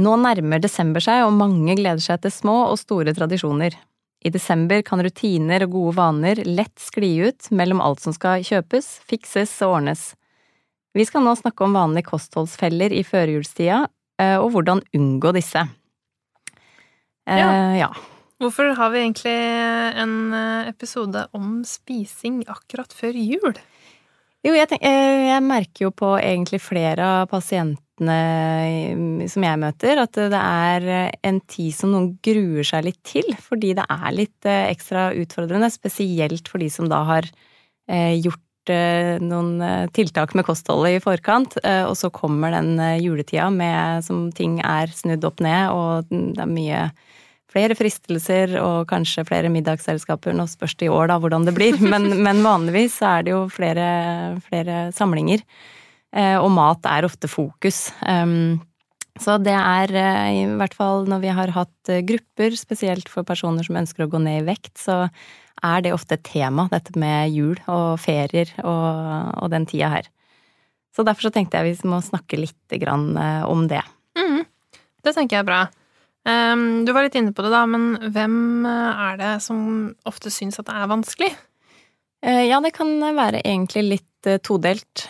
Nå nærmer desember seg, og mange gleder seg til små og store tradisjoner. I desember kan rutiner og gode vaner lett skli ut mellom alt som skal kjøpes, fikses og ordnes. Vi skal nå snakke om vanlige kostholdsfeller i førjulstida, eh, og hvordan unngå disse. Eh, Ja. ja. Hvorfor har vi egentlig en eh, episode om spising akkurat før jul? Jo, jeg, tenk, eh, jeg merker jo på egentlig flere av pasientene eh, som jeg møter, at det er en tid som noen gruer seg litt til, fordi det er litt eh, ekstra utfordrende, spesielt for de som da har eh, gjort eh, noen tiltak med kostholdet i forkant, og så kommer den juletida med som ting er snudd opp ned, og det er mye flere fristelser og kanskje flere middagsselskaper. Nå spørs det i år da hvordan det blir, men, men vanligvis er det jo flere, flere samlinger. Eh, og mat er ofte fokus. Så det er eh, i hvert fall når vi har hatt eh, grupper, spesielt for personer som ønsker å gå ned i vekt, så er det ofte et tema, dette med jul og ferier og, og den tida her. Så derfor så tenkte jeg vi må snakke litt grann om det. Mm, Det tenker jeg er bra. Du var litt inne på det, da, men hvem er det som ofte syns at det er vanskelig? Ja, det kan være egentlig litt todelt.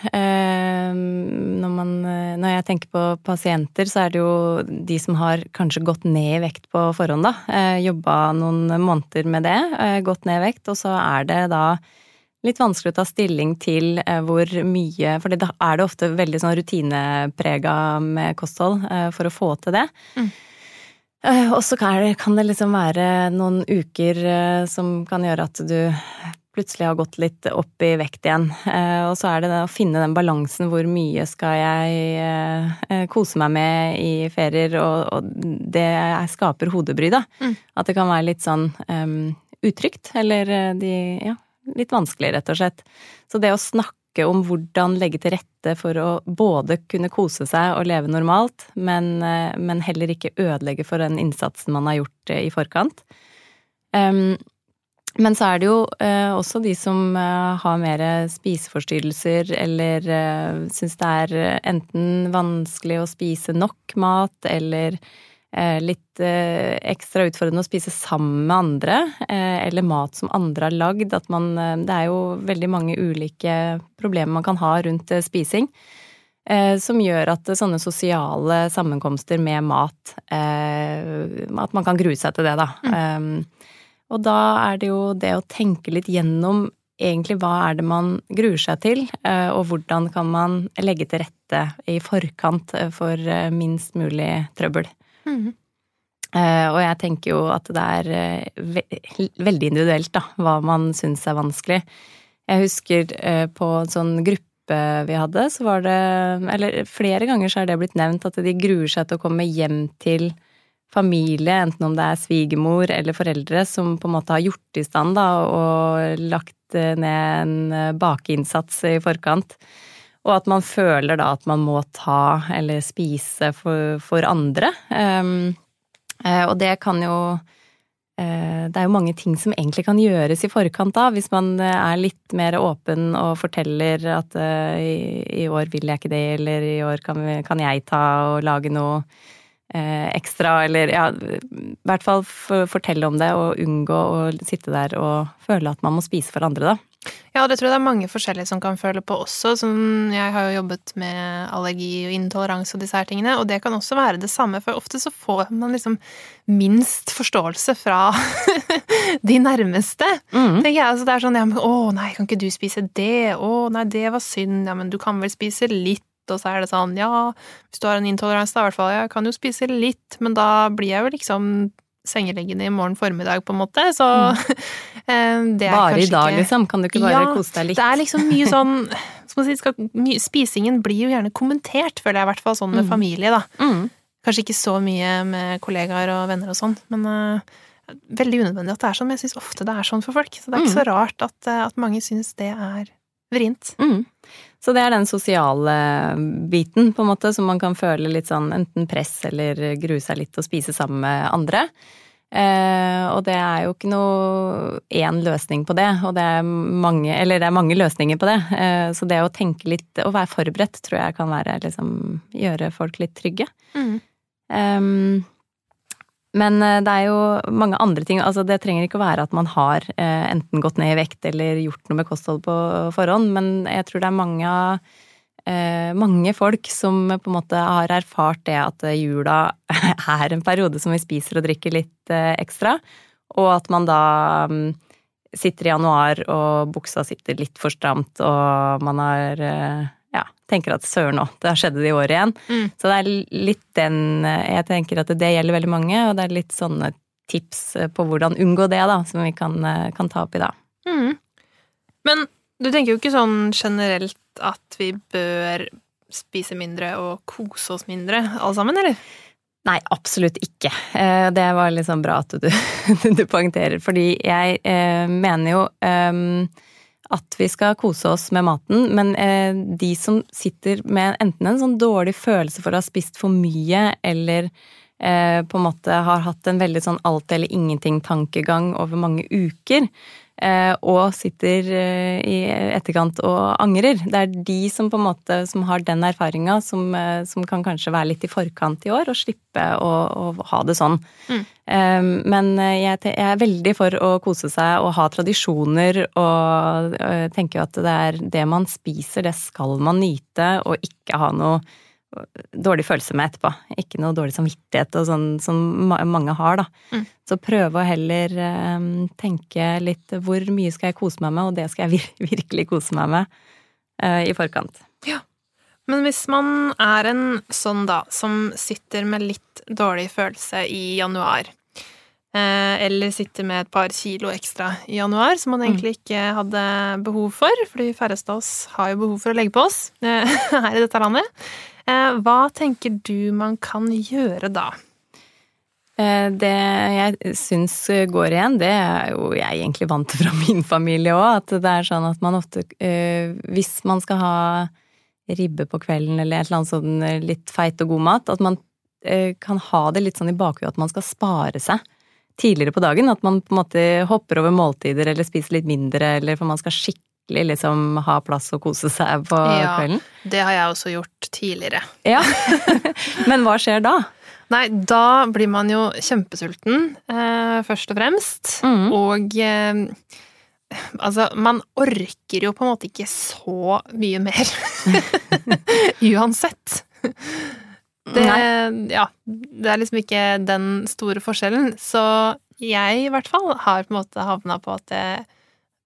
Eh, Når, man, eh, når jeg tenker på pasienter, så er det jo de som har kanskje gått ned i vekt på forhånd, da. Eh, Jobba noen måneder med det, eh, gått ned i vekt, og så er det da litt vanskelig å ta stilling til hvor mye For da er det ofte veldig sånn rutineprega med kosthold for å få til det. Mm. Og så kan det, liksom være noen uker som kan gjøre at du plutselig har gått litt opp i vekt igjen. Eh, Og så er det det å finne den balansen hvor mye skal jeg eh, eh, kose meg med i ferier, og, og det skaper hodebry, da. Mm. At det kan være litt sånn um, utrygt, eller de Ja, litt vanskelig, rett og slett. Så det å snakke om hvordan legge til rette for å både kunne kose seg og leve normalt, men, men heller ikke ødelegge for den innsatsen man har gjort i forkant. Um, men så er det jo eh, også de som eh, har mer spiseforstyrrelser eller eh, syns det er eh, enten vanskelig å spise nok mat eller eh, litt eh, ekstra utfordrende å spise sammen med andre, eh, eller mat som andre har lagd. At man Det er jo veldig mange ulike problemer man kan ha rundt spising. Som gjør at sånne sosiale sammenkomster med mat At man kan grue seg til det, da. Um, og da er det jo det å tenke litt gjennom egentlig hva er det man gruer seg til, eh, og hvordan kan man legge til rette i forkant eh, for eh, minst mulig trøbbel. Eh, Og jeg tenker jo at det er ve- veldig individuelt, da, hva man syns er vanskelig. Jeg husker på en sånn gruppe vi hadde, så var det Eller flere ganger så er det blitt nevnt at de gruer seg til å komme hjem til familie, enten om det er svigermor eller foreldre, som på en måte har gjort i stand da, og lagt eh, ned en eh, bakeinnsats i forkant. Og at man føler da at man må ta eller spise for, for andre. Um, og det kan jo Det er jo mange ting som egentlig kan gjøres i forkant da, hvis man er litt mer åpen og forteller at i, år vil jeg ikke det, eller i år kan, jeg ta og lage noe ekstra, eller ja, i hvert fall fortelle om det og unngå å sitte der og føle at man må spise for andre, da. Ja, det tror jeg det er mange forskjellige som kan føle på også. Som jeg har jo jobbet med allergi og intoleranse og disse her tingene, og det kan også være det samme, for ofte så får man liksom minst forståelse fra de nærmeste. Mm. Tenker jeg, altså det er sånn ja, men å nei, kan ikke du spise det? Å nei, det var synd. Ja, men du kan vel spise litt? Og så er det sånn, ja, hvis du har en intoleranse, da i hvert fall, jeg kan jo spise litt, men da blir jeg jo liksom sengeliggende i morgen formiddag, på en måte, så mm. det er Bare i dag, ikke liksom? Kan du ikke bare Ja, kose deg litt? det er liksom mye sånn skal man si, skal, my- Spisingen blir jo gjerne kommentert, føler jeg i hvert fall sånn med Mm. familie, da. Mm. Kanskje ikke så mye med kollegaer og venner og sånn, men uh, veldig unødvendig at det er sånn. Men jeg syns ofte det er sånn for folk, så det er ikke Mm. så rart at, eh, at mange syns det er vrient. Mm. Så det er den sosiale biten, på en måte, som man kan føle litt sånn enten press eller grue seg litt og spise sammen med andre. Eh, og det er jo ikke noe én løsning på det, og det er mange, eller det er mange løsninger på det. Eh, så det å tenke litt og være forberedt tror jeg kan være liksom gjøre folk litt trygge. Um, men eh, det er jo mange andre ting. altså Det trenger ikke å være at man har eh, enten gått ned i vekt eller gjort noe med kosthold på forhånd, men jeg tror det er mange, eh, mange folk som på en måte har erfart det at jula er en periode som vi spiser og drikker litt ekstra, og at man da mm, sitter i januar og buksa sitter litt for stramt og man har ja, tenker at søren òg, det har skjedd det i år igjen. Mm. Så det er litt den Jeg tenker at det gjelder veldig mange, og det er litt sånne tips på hvordan unngå det, da, som vi kan, kan ta opp i dag. Mm. Men du tenker jo ikke sånn generelt at vi bør spise mindre og kose oss mindre, alle sammen, eller? Nei, absolutt ikke. Eh, Det var liksom bra at du, du poengterer, fordi jeg eh, mener jo eh, at vi skal kose oss med maten, men eh, de som sitter med enten en sånn dårlig følelse for å ha spist for mye, eller eh, på en måte har hatt en veldig sånn alt eller ingenting-tankegang over mange uker, og sitter eh, i etterkant og angrer. Det er de som på en måte som har den erfaringa, som, eh, som kan kanskje være litt i forkant i år og slippe å, å ha det sånn. Mm. Eh, Men jeg, jeg er veldig for å kose seg og ha tradisjoner, og eh, tenker jo at det er det man spiser, det skal man nyte, og ikke ha noe dårlig følelse med etterpå. Ikke noe dårlig samvittighet og sånn som mange har, da. Mm. Så prøve å heller um, tenke litt hvor mye skal jeg kose meg med, og det skal jeg vir virkelig kose meg med uh, i forkant. Men hvis man er en sånn da, som sitter med litt dårlig følelse i januar, uh, eller sitter med et par kilo ekstra i januar som man egentlig ikke hadde behov for, for de færreste av oss har jo behov for å legge på oss uh, her i dette landet, hva tenker du man kan gjøre da? Eh, Det jeg syns går igjen, det er jo jeg egentlig vant til fra min familie òg, at det er sånn at man ofte eh, Hvis man skal ha ribbe på kvelden eller et eller annet sånn eh, litt feit og god mat, at man eh, kan ha det litt sånn i bakhuet at man skal spare seg tidligere på dagen. At man på en måte hopper over måltider eller spiser litt mindre, eller for man skal skikkelig liksom ha plass og kose seg på Ja. kvelden. Det har jeg også gjort tidligere. Ja. Men hva skjer da? Nei, da blir man jo kjempesulten, eh, først og fremst. Mm. Og eh, altså, man orker jo på en måte ikke så mye mer. Uansett. Det, ja, det er liksom ikke den store forskjellen. Så jeg i hvert fall har på en måte havna på at jeg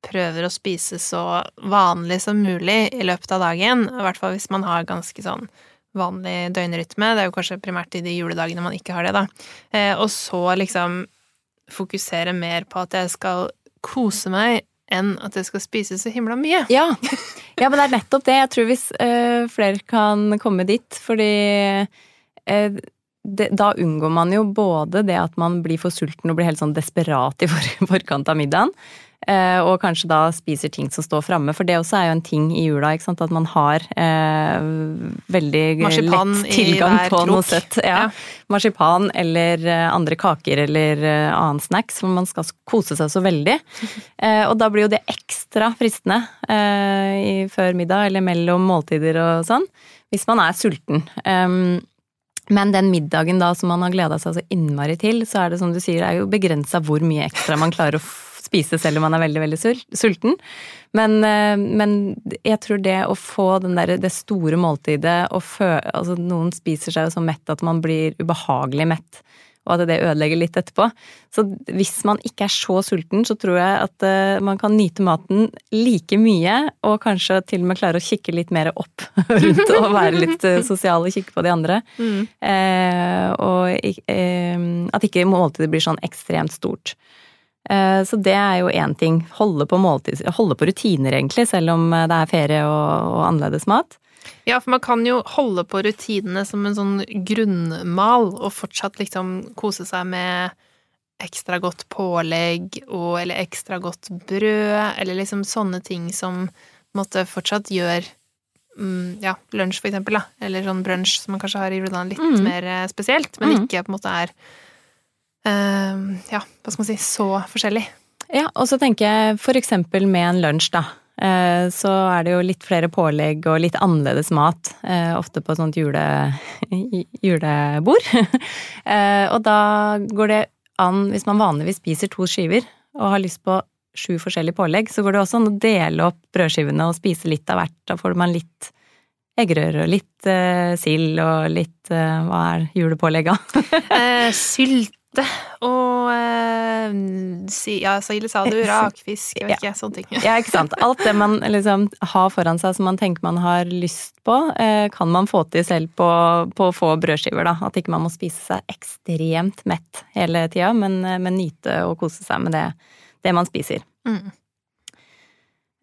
prøver å spise så vanlig som mulig i løpet av dagen. I hvert fall hvis man har ganske sånn vanlig døgnrytme. Det er jo kanskje primært i de juledagene man ikke har det, da. Eh, og så liksom fokusere mer på at jeg skal kose meg, enn at jeg skal spise så himla mye. Ja. ja, men det er nettopp det. Jeg tror hvis øh, flere kan komme dit, fordi øh, det, da unngår man jo både det at man blir for sulten og blir helt sånn desperat i for, forkant av middagen, og kanskje da spiser ting som står framme, for det også er jo en ting i jula, ikke sant, at man har eh, veldig Marsipan lett tilgang på krok. noe søtt. Ja. Ja. Marsipan eller eh, andre kaker eller eh, annen snacks, for man skal kose seg så veldig. Eh, og da blir jo det ekstra fristende eh, i, før middag eller mellom måltider og sånn, hvis man er sulten. Um, men den middagen da som man har gleda seg så innmari til, så er det som du sier, det er jo begrensa hvor mye ekstra man klarer å spise selv om man er veldig, veldig sulten. Men, eh, men jeg tror det å få den der, det store måltidet og fø, altså Noen spiser seg jo så mett at man blir ubehagelig mett, og at det ødelegger litt etterpå. Så hvis man ikke er så sulten, så tror jeg at eh, man kan nyte maten like mye, og kanskje til og med klare å kikke litt mer opp rundt og være litt eh, sosial og kikke på de andre. Mm. Eh, og eh, at ikke måltidet blir sånn ekstremt stort. Eh, så det er jo én ting. Holde på måltid, holde på rutiner, egentlig, selv om eh, det er ferie og, og annerledes mat. Ja, for man kan jo holde på rutinene som en sånn grunnmal, og fortsatt liksom kose seg med ekstra godt pålegg og eller ekstra godt brød, eller liksom sånne ting som måtte fortsatt gjør mm, ja, lunsj for eksempel, da, eller sånn brunsj som man kanskje har i Rudan, litt mm. mer eh, spesielt, men mm. ikke på en måte er ja, hva skal man si, så forskjellig. Ja, og så tenker jeg eksempel med en lunsj, da. Eh, så er det jo litt flere pålegg og litt annerledes mat, eh, ofte på et sånt jule, julebord. Og da går det an, hvis man vanligvis spiser to skiver og har lyst på sju forskjellige pålegg, så går det også an å dele opp brødskivene og spise litt av hvert. Da får man litt eggerøre og litt uh, sild og litt uh, Hva er julepålegga? eh, sylte og eh, si, ja, du, rakfisk, jeg vet ikke, sånne ting. ja, ikke sant. Alt det man liksom har foran seg som man tenker man har lyst på, eh, kan man få til selv på, på få brødskiver, da. At ikke man må spise seg ekstremt mett hele tida, men, eh, men nyte og kose seg med det, det man spiser. Mm.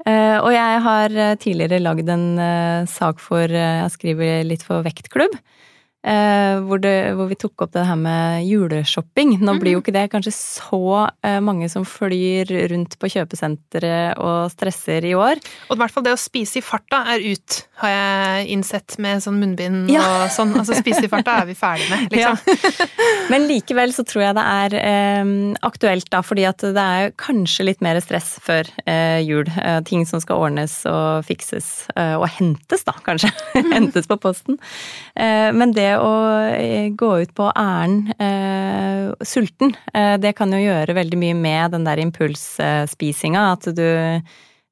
Uh, og jeg har tidligere lagd en uh, sak for Jeg skriver litt for Vektklubb. Eh, hvor, det, hvor, vi tok opp det her med juleshopping. Nå blir jo mhm. ikke det kanskje så eh, mange som flyr rundt på kjøpesentre og stresser i år. Og i hvert fall det å spise i farta er ut, har jeg innsett med sånn munnbind ja. og sånn. Altså spise i farta er vi ferdig med, liksom. Ja. Men likevel så tror jeg det er eh, aktuelt, da, fordi at det er kanskje litt mer stress før eh, jul. Eh, ting som skal ordnes og fikses, eh, og hentes, da, kanskje. hentes på posten. men det å eh, gå ut på æren eh, sulten, eh, det kan jo gjøre veldig mye med den der impulsspisinga. At du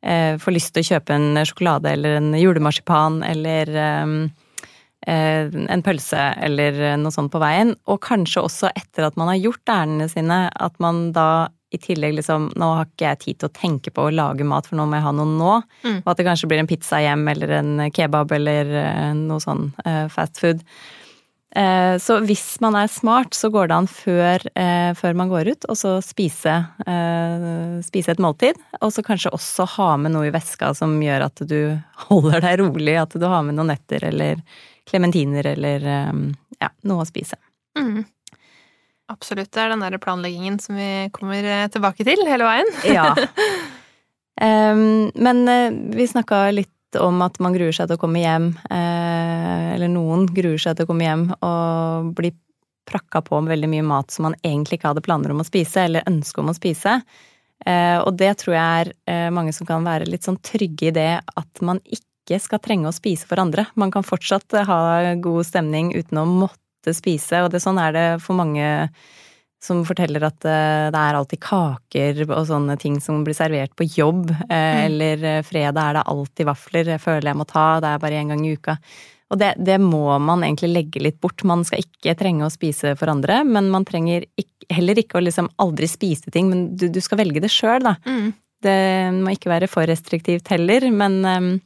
eh, får lyst til å kjøpe en sjokolade eller en julemarsipan eller eh, eh, en pølse eller noe sånt på veien. Og kanskje også etter at man har gjort ærendene sine, at man da i tillegg liksom Nå har ikke jeg tid til å tenke på å lage mat, for nå må jeg ha noe nå. Mm. Og at det kanskje blir en pizza hjem eller en kebab eller noe sånn fast food. Eh, så hvis man er smart, så går det an før, eh, før man går ut, og så spise, eh, spise, et måltid. Og så kanskje også ha med noe i veska som gjør at du holder deg rolig. At du har med noen nøtter eller klementiner eller ja, noe å spise. Mm. Absolutt. Det er den der planleggingen som vi kommer tilbake til hele veien. ja. Men vi snakka litt om at man gruer seg til å komme hjem, eller noen gruer seg til å komme hjem og bli prakka på med veldig mye mat som man egentlig ikke hadde planer om å spise, eller ønske om å spise. Eh, og det tror jeg er eh, mange som kan være litt sånn trygge i det at man ikke skal trenge å spise for andre. Man kan fortsatt ha god stemning uten å måtte spise, og det, sånn er det for mange som forteller at eh, det er alltid kaker og sånne ting som blir servert på jobb. Eh, mm. Eller eh, fredag er det alltid vafler, jeg føler jeg må ta, det er bare én gang i uka. Og det, det, må man egentlig legge litt bort. Man skal ikke trenge å spise for andre, men man trenger ikke, heller ikke å liksom aldri spise ting, men du, du skal velge det sjøl, da. Mm. Det må ikke være for restriktivt heller, men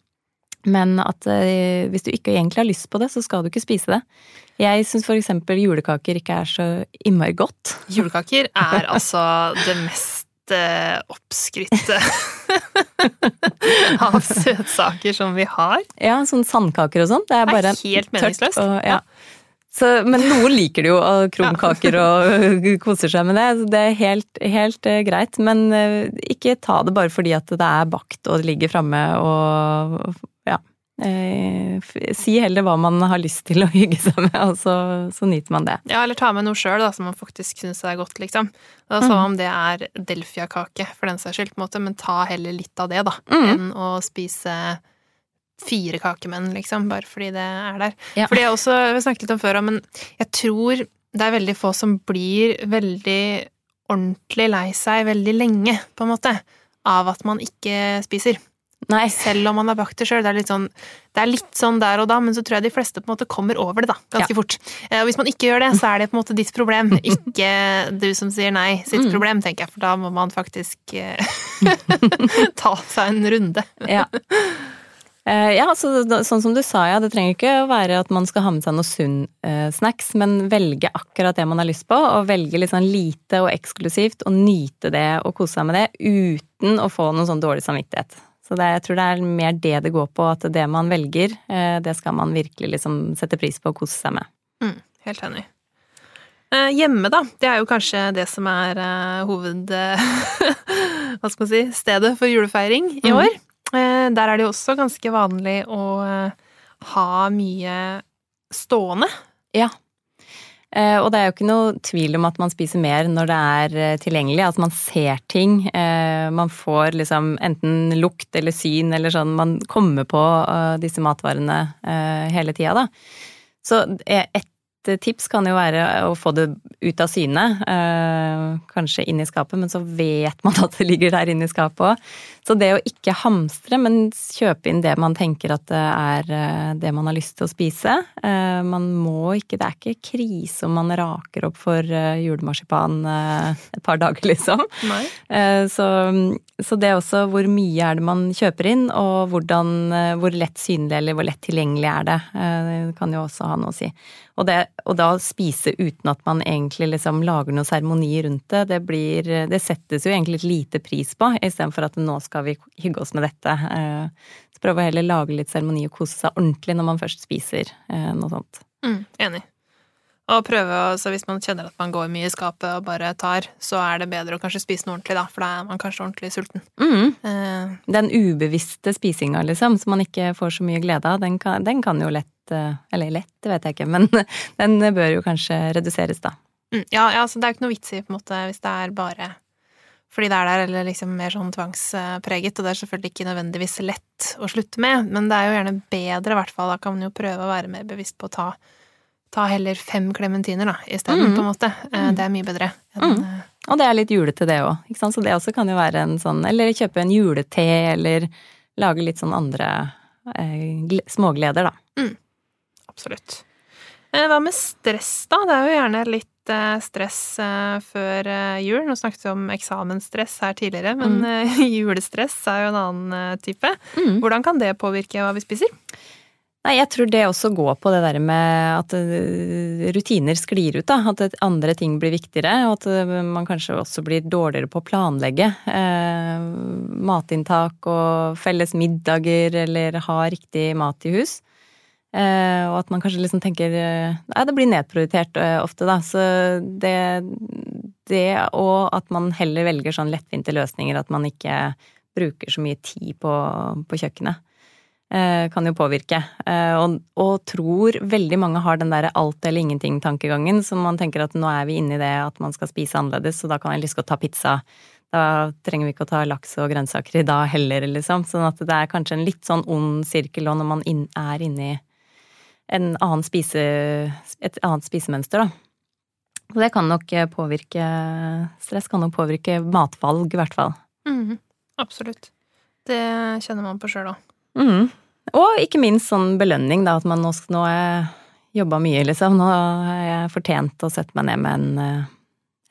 men at eh, hvis du ikke egentlig har lyst på det, så skal du ikke spise det. Jeg syns eksempel julekaker ikke er så innmari godt. Julekaker er altså det mest eh, oppskrytte av søtsaker som vi har. Ja, sånn sandkaker og sånn. Det er bare det er helt meningsløst. Og, ja. Så, men noen liker det jo, og krumkaker og koser seg med det. Så det er helt, helt uh, greit. Men uh, ikke ta det bare fordi at det er bakt og det ligger framme og si heller hva man har lyst til å hygge seg med, og så, så nyter man det. Ja, eller ta med noe sjøl som man faktisk syns er godt, liksom. Det er sånn om det er delfiakake, for den saks skyld, på en måte, men ta heller litt av det, da, mm. enn å spise fire kakemenn, liksom, bare fordi det er der. Ja. det jeg også vi snakket litt om før, men jeg tror det er veldig få som blir veldig ordentlig lei seg veldig lenge, på en måte, av at man ikke spiser. Nei. Selv om man har bakt det sjøl. Det, sånn, det, er litt sånn der og da, men så tror jeg de fleste på en måte kommer over det da, ganske ja. fort. Eh, og hvis man ikke gjør det, så er det på en måte ditt problem, ikke du som sier nei sitt mm. problem, tenker jeg. For da må man faktisk eh, ta seg en runde. ja. Eh, ja, så, sånn som du sa, ja. Det trenger ikke å være at man skal ha med seg noe sunn snacks, men velge akkurat det man har lyst på, og velge litt sånn lite og eksklusivt, og nyte det og kose seg med det uten å få noen sånn dårlig samvittighet. Så det, jeg tror det er mer det det går på, at det man velger, eh, det skal man virkelig liksom sette pris på og kose seg med. Mm, helt enig. Eh, hjemme, da. Det er jo kanskje det som er eh, hoved... hva skal man si stedet for julefeiring i Mhm. år. Eh, der er det jo også ganske vanlig å eh, ha mye stående. Ja. Eh, og det er jo ikke noe tvil om at man spiser mer når det er eh, tilgjengelig. At man ser ting. Eh, man får liksom enten lukt eller syn eller sånn. Man kommer på disse matvarene hele tida, da. Så eh, et tips kan jo være å få det ut av syne. Eh, kanskje inn i skapet, men så vet man at det ligger der inne i skapet òg. Så det å ikke hamstre, men kjøpe inn det man tenker at det er eh, det man har lyst til å spise. Eh, Man må ikke Det er ikke krise om man raker opp for eh, julemarsipan eh, et par dager, liksom. Eh, Så, så det er også hvor mye er det man kjøper inn, og hvordan, eh, hvor lett synlig eller hvor lett tilgjengelig er det. Eh, Det kan jo også ha noe å si. Og, det, og da spise uten at man egentlig liksom lager noen seremoni rundt det, det blir Det settes jo egentlig litt lite pris på, istedenfor at nå skal vi hygge oss med dette. Eh, Så prøve å heller lage litt seremoni og kose seg ordentlig når man først spiser eh, noe sånt. Mm, enig. Og prøve så hvis man kjenner at man går mye i skapet og bare tar, så er det bedre å kanskje spise noe ordentlig, da, for da er man kanskje ordentlig sulten. Mm. Eh, Den ubevisste spisinga, liksom, som man ikke får så mye glede av, den kan, den kan jo lett eh, Eller lett, det vet jeg ikke, men den bør jo kanskje reduseres, da. mm, ja, ja, så det er jo ikke noe vits i, på en måte, hvis det er bare fordi det er der, eller liksom mer sånn tvangspreget, og det er selvfølgelig ikke nødvendigvis lett å slutte med, men det er jo gjerne bedre, i hvert fall. Da kan man jo prøve å være mer bevisst på å ta, ta heller fem klementiner, da, isteden, Mm. på en måte. Eh, Det er mye bedre enn Mm. Og det er litt julete, det òg. Så det også kan jo være en sånn Eller kjøpe en julete, eller lage litt sånn andre eh, smågleder, da. Absolutt. Eh, Hva med stress, da? Det er jo gjerne litt stress før jul. Nå snakket vi om eksamensstress her tidligere, men Mm. julestress er jo en annen type. Mm. Hvordan kan det påvirke hva vi spiser? Nei, jeg tror det også går på det der med at eh, rutiner sklir ut, da. At andre ting blir viktigere, og at eh, man kanskje også blir dårligere på å planlegge. Eh, matinntak og felles middager, eller ha riktig mat i hus. Eh, og at man kanskje liksom tenker eh, Nei, det blir nedprioritert ofte, da. Så det, det og at man heller velger sånn lettvinte løsninger, at man ikke bruker så mye tid på, på kjøkkenet kan jo påvirke. Eh, Og, og tror veldig mange har den derre alt eller ingenting-tankegangen, så man tenker at nå er vi inne i det at man skal spise annerledes, så da kan jeg lyst til å ta pizza. Da trenger vi ikke å ta laks og grønnsaker i dag heller, liksom. Sånn at det er kanskje en litt sånn ond sirkel og når man inn, er inne i en annen spise, et annet spisemønster, da. Så det kan nok påvirke Stress kan nok påvirke matvalg, i hvert fall. Mm, Absolutt. Det kjenner man på sjøl òg. Mm. Og ikke minst sånn belønning, da, at man nå, nå har jeg jobba mye, liksom. Nå har jeg fortjent å sette meg ned med en eh,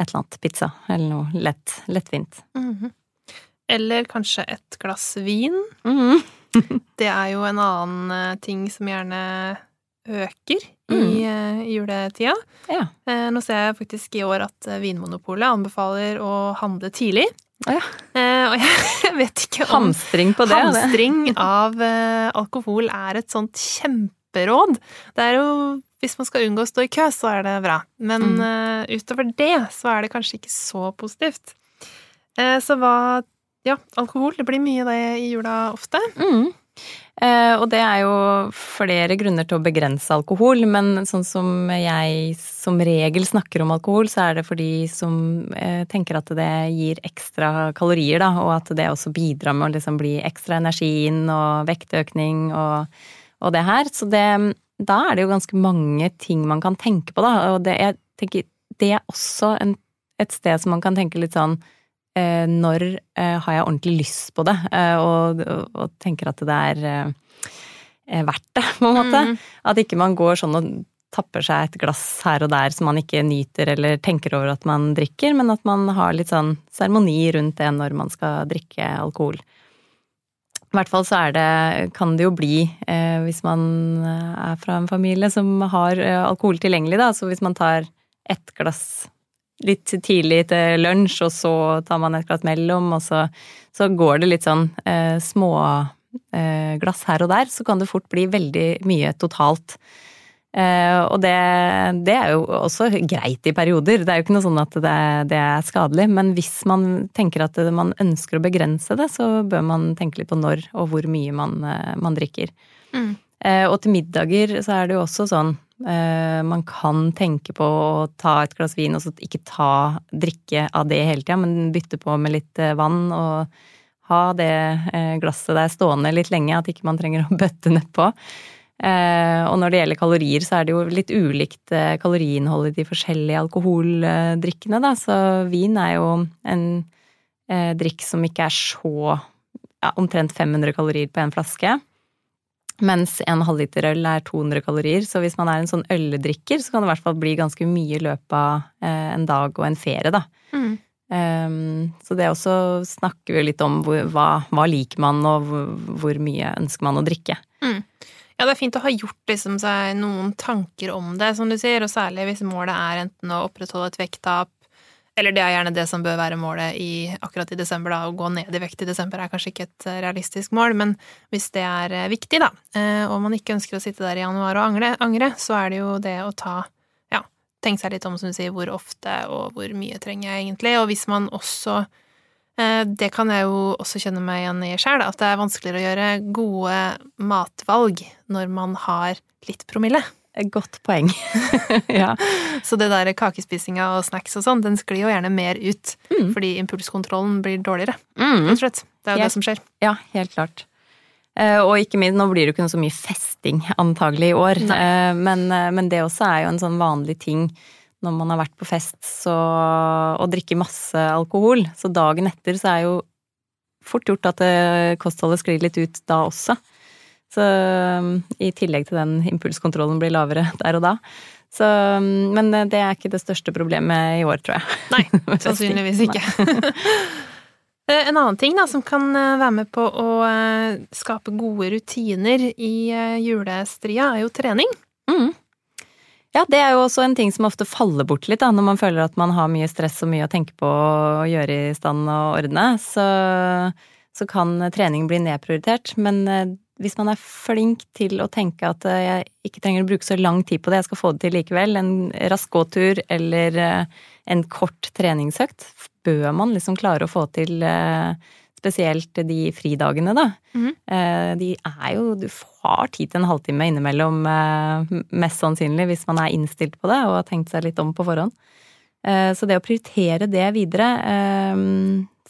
et eller annet pizza, eller noe lett, lettvint. Mhm. Eller kanskje et glass vin. Mm. Det er jo en annen eh, ting som gjerne øker i Mm. eh, juletida. Ja. Nå ser jeg faktisk i år at Vinmonopolet anbefaler å handle tidlig. Ja. Eh, Og jeg vet ikke om Hamstring på det. det. hamstring av eh, alkohol er et sånt kjemperåd. Det er jo hvis man skal unngå å stå i kø, så er det bra. Men Mm. eh, utover det, så er det kanskje ikke så positivt. Så hva Ja, alkohol. Det blir mye av det i jula ofte. Mm. Eh, og det er jo flere grunner til å begrense alkohol, men sånn som jeg som regel snakker om alkohol, så er det for de som eh, tenker at det gir ekstra kalorier, da, og at det også bidrar med å liksom bli ekstra energi inn og vektøkning og, og det her. Så det, da er det jo ganske mange ting man kan tenke på, da, og det, jeg tenker, det er også en, et sted som man kan tenke litt sånn når eh, har jeg ordentlig lyst på det, eh, og, og, tenker at det er eh, verdt det, på en måte. Mm. At ikke man går sånn og tapper seg et glass her og der som man ikke nyter eller tenker over at man drikker, men at man har litt sånn seremoni rundt det når man skal drikke alkohol. I hvert fall så er det, kan det jo bli, eh, hvis man er fra en familie som har eh, alkohol tilgjengelig, da. Så hvis man tar ett glass litt tidlig til lunsj, og så tar man et glass mellom, og så, så går det litt sånn eh, små eh, her og der, så kan det fort bli veldig mye totalt. Eh, og det, det, er jo også greit i perioder, det er jo ikke noe sånn at det, det, er skadelig. Men hvis man tenker at man ønsker å begrense det, så bør man tenke litt på når og hvor mye man, eh, man drikker. Mm. Eh, og til middager så er det jo også sånn man kan tenke på å ta et glass vin og så ikke ta drikke av det hele tida, men bytte på med litt vann og ha det glasset der stående litt lenge, at ikke man trenger å bøtte nedpå. Eh, og når det gjelder kalorier, så er det jo litt ulikt eh, kaloriinnhold i de forskjellige alkoholdrikkene, da. Så vin er jo en eh, drikk som ikke er så ja, omtrent 500 kalorier på en flaske. Mens en halvliter øl er 200 kalorier, så hvis man er en sånn øldrikker, så kan det i hvert fall bli ganske mye i løpet av en dag og en ferie, da. Mm. Um, så det også snakker vi litt om hvor, hva, hva liker man, og hvor, hvor, mye ønsker man å drikke. Mm. Ja, det er fint å ha gjort liksom, seg noen tanker om det, som du sier, og særlig hvis målet er enten å opprettholde et vekttap, eller det er gjerne det som bør være målet i, akkurat i desember, da, å gå ned i vekt i desember er kanskje ikke et eh, realistisk mål, men hvis det er eh, viktig, da, eh, og man ikke ønsker å sitte der i januar og angre, angre så er det jo det å ta ja, tenke seg litt om, som du sier, hvor ofte og hvor mye trenger jeg egentlig, og hvis man også det kan jeg jo også kjenne meg igjen i sjøl, at det er vanskeligere å gjøre gode matvalg når man har litt promille. Godt poeng. ja. Så det der kakespisinga og snacks og sånn, den sklir jo gjerne mer ut. Mm. Fordi impulskontrollen blir dårligere, mm. Det er jo helt, det som skjer. Ja, helt klart. Eh, og ikke minst, nå blir det jo ikke så mye festing antagelig i år, eh, men, men, det også er jo en sånn vanlig ting når man har vært på fest så, og drikker masse alkohol. Så dagen etter så er jo fort gjort at kostholdet sklir litt ut da også. Så i tillegg til den impulskontrollen blir lavere der og da. Så, men det er ikke det største problemet i år, tror jeg. Nei, sannsynligvis ikke. Eh, en annen ting da, som kan eh, være med på å eh, skape gode rutiner i julestria, er jo trening. Mm. Ja, det er jo også en ting som ofte faller bort litt da, når man føler at man har mye stress og mye å tenke på å gjøre i stand og ordne. Så, så kan trening bli nedprioritert. Men eh, hvis man er flink til å tenke at eh, jeg ikke trenger å bruke så lang tid på det, jeg skal få det til likevel, en rask gåtur eller eh, en kort treningsøkt, bør man liksom klare å få til spesielt de fridagene, da. Mm. De er jo Du har tid til en halvtime innimellom, eh, mest sannsynlig, hvis man er innstilt på det og har tenkt seg litt om på forhånd. Så det å prioritere det videre,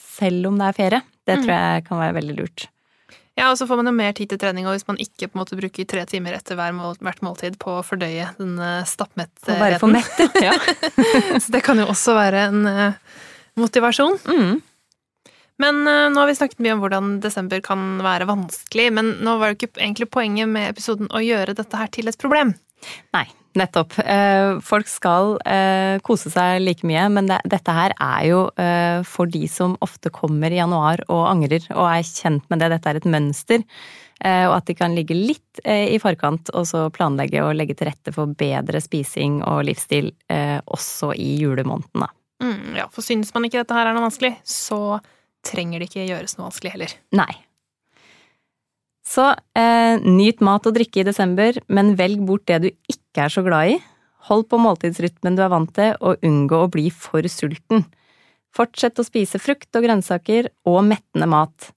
selv om det er ferie, det mm. tror jeg kan være veldig lurt. Ja, og så får man jo mer tid til trening og hvis man ikke på en måte bruker tre timer etter mål, hvert måltid på å fordøye den stappmettheten. Bare for mettet, ja. så det kan jo også være en motivasjon. Mm. Men uh, nå har vi snakket mye om hvordan desember kan være vanskelig, men nå var jo ikke egentlig poenget med episoden å gjøre dette her til et problem. Nei, nettopp. Uh, folk skal uh, kose seg like mye, men dette her er jo for de som ofte kommer i januar og angrer og er kjent med det. Dette er et mønster. Og at de kan ligge litt i forkant og så planlegge og legge til rette for bedre spising og livsstil også i julemåneden. Mm, ja, for synes man ikke dette her er noe vanskelig, så trenger det ikke gjøres noe vanskelig heller. Nei. Så eh, nyt mat og drikke i desember, men velg bort det du ikke er så glad i. Hold på måltidsrytmen du er vant til, og unngå å bli for sulten. Fortsett å spise frukt og grønnsaker og mettende mat.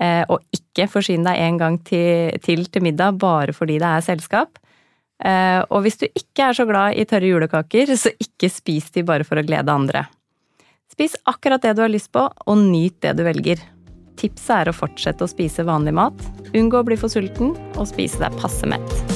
Eh, og ikke forsyn deg en gang til, til, til middag bare fordi det er selskap. Eh, og hvis du ikke er så glad i tørre julekaker, så ikke spis de bare for å glede andre. Spis akkurat det du har lyst på, og nyt det du velger. Tipset er å fortsette å spise vanlig mat, unngå å bli for sulten og spise deg passe mett.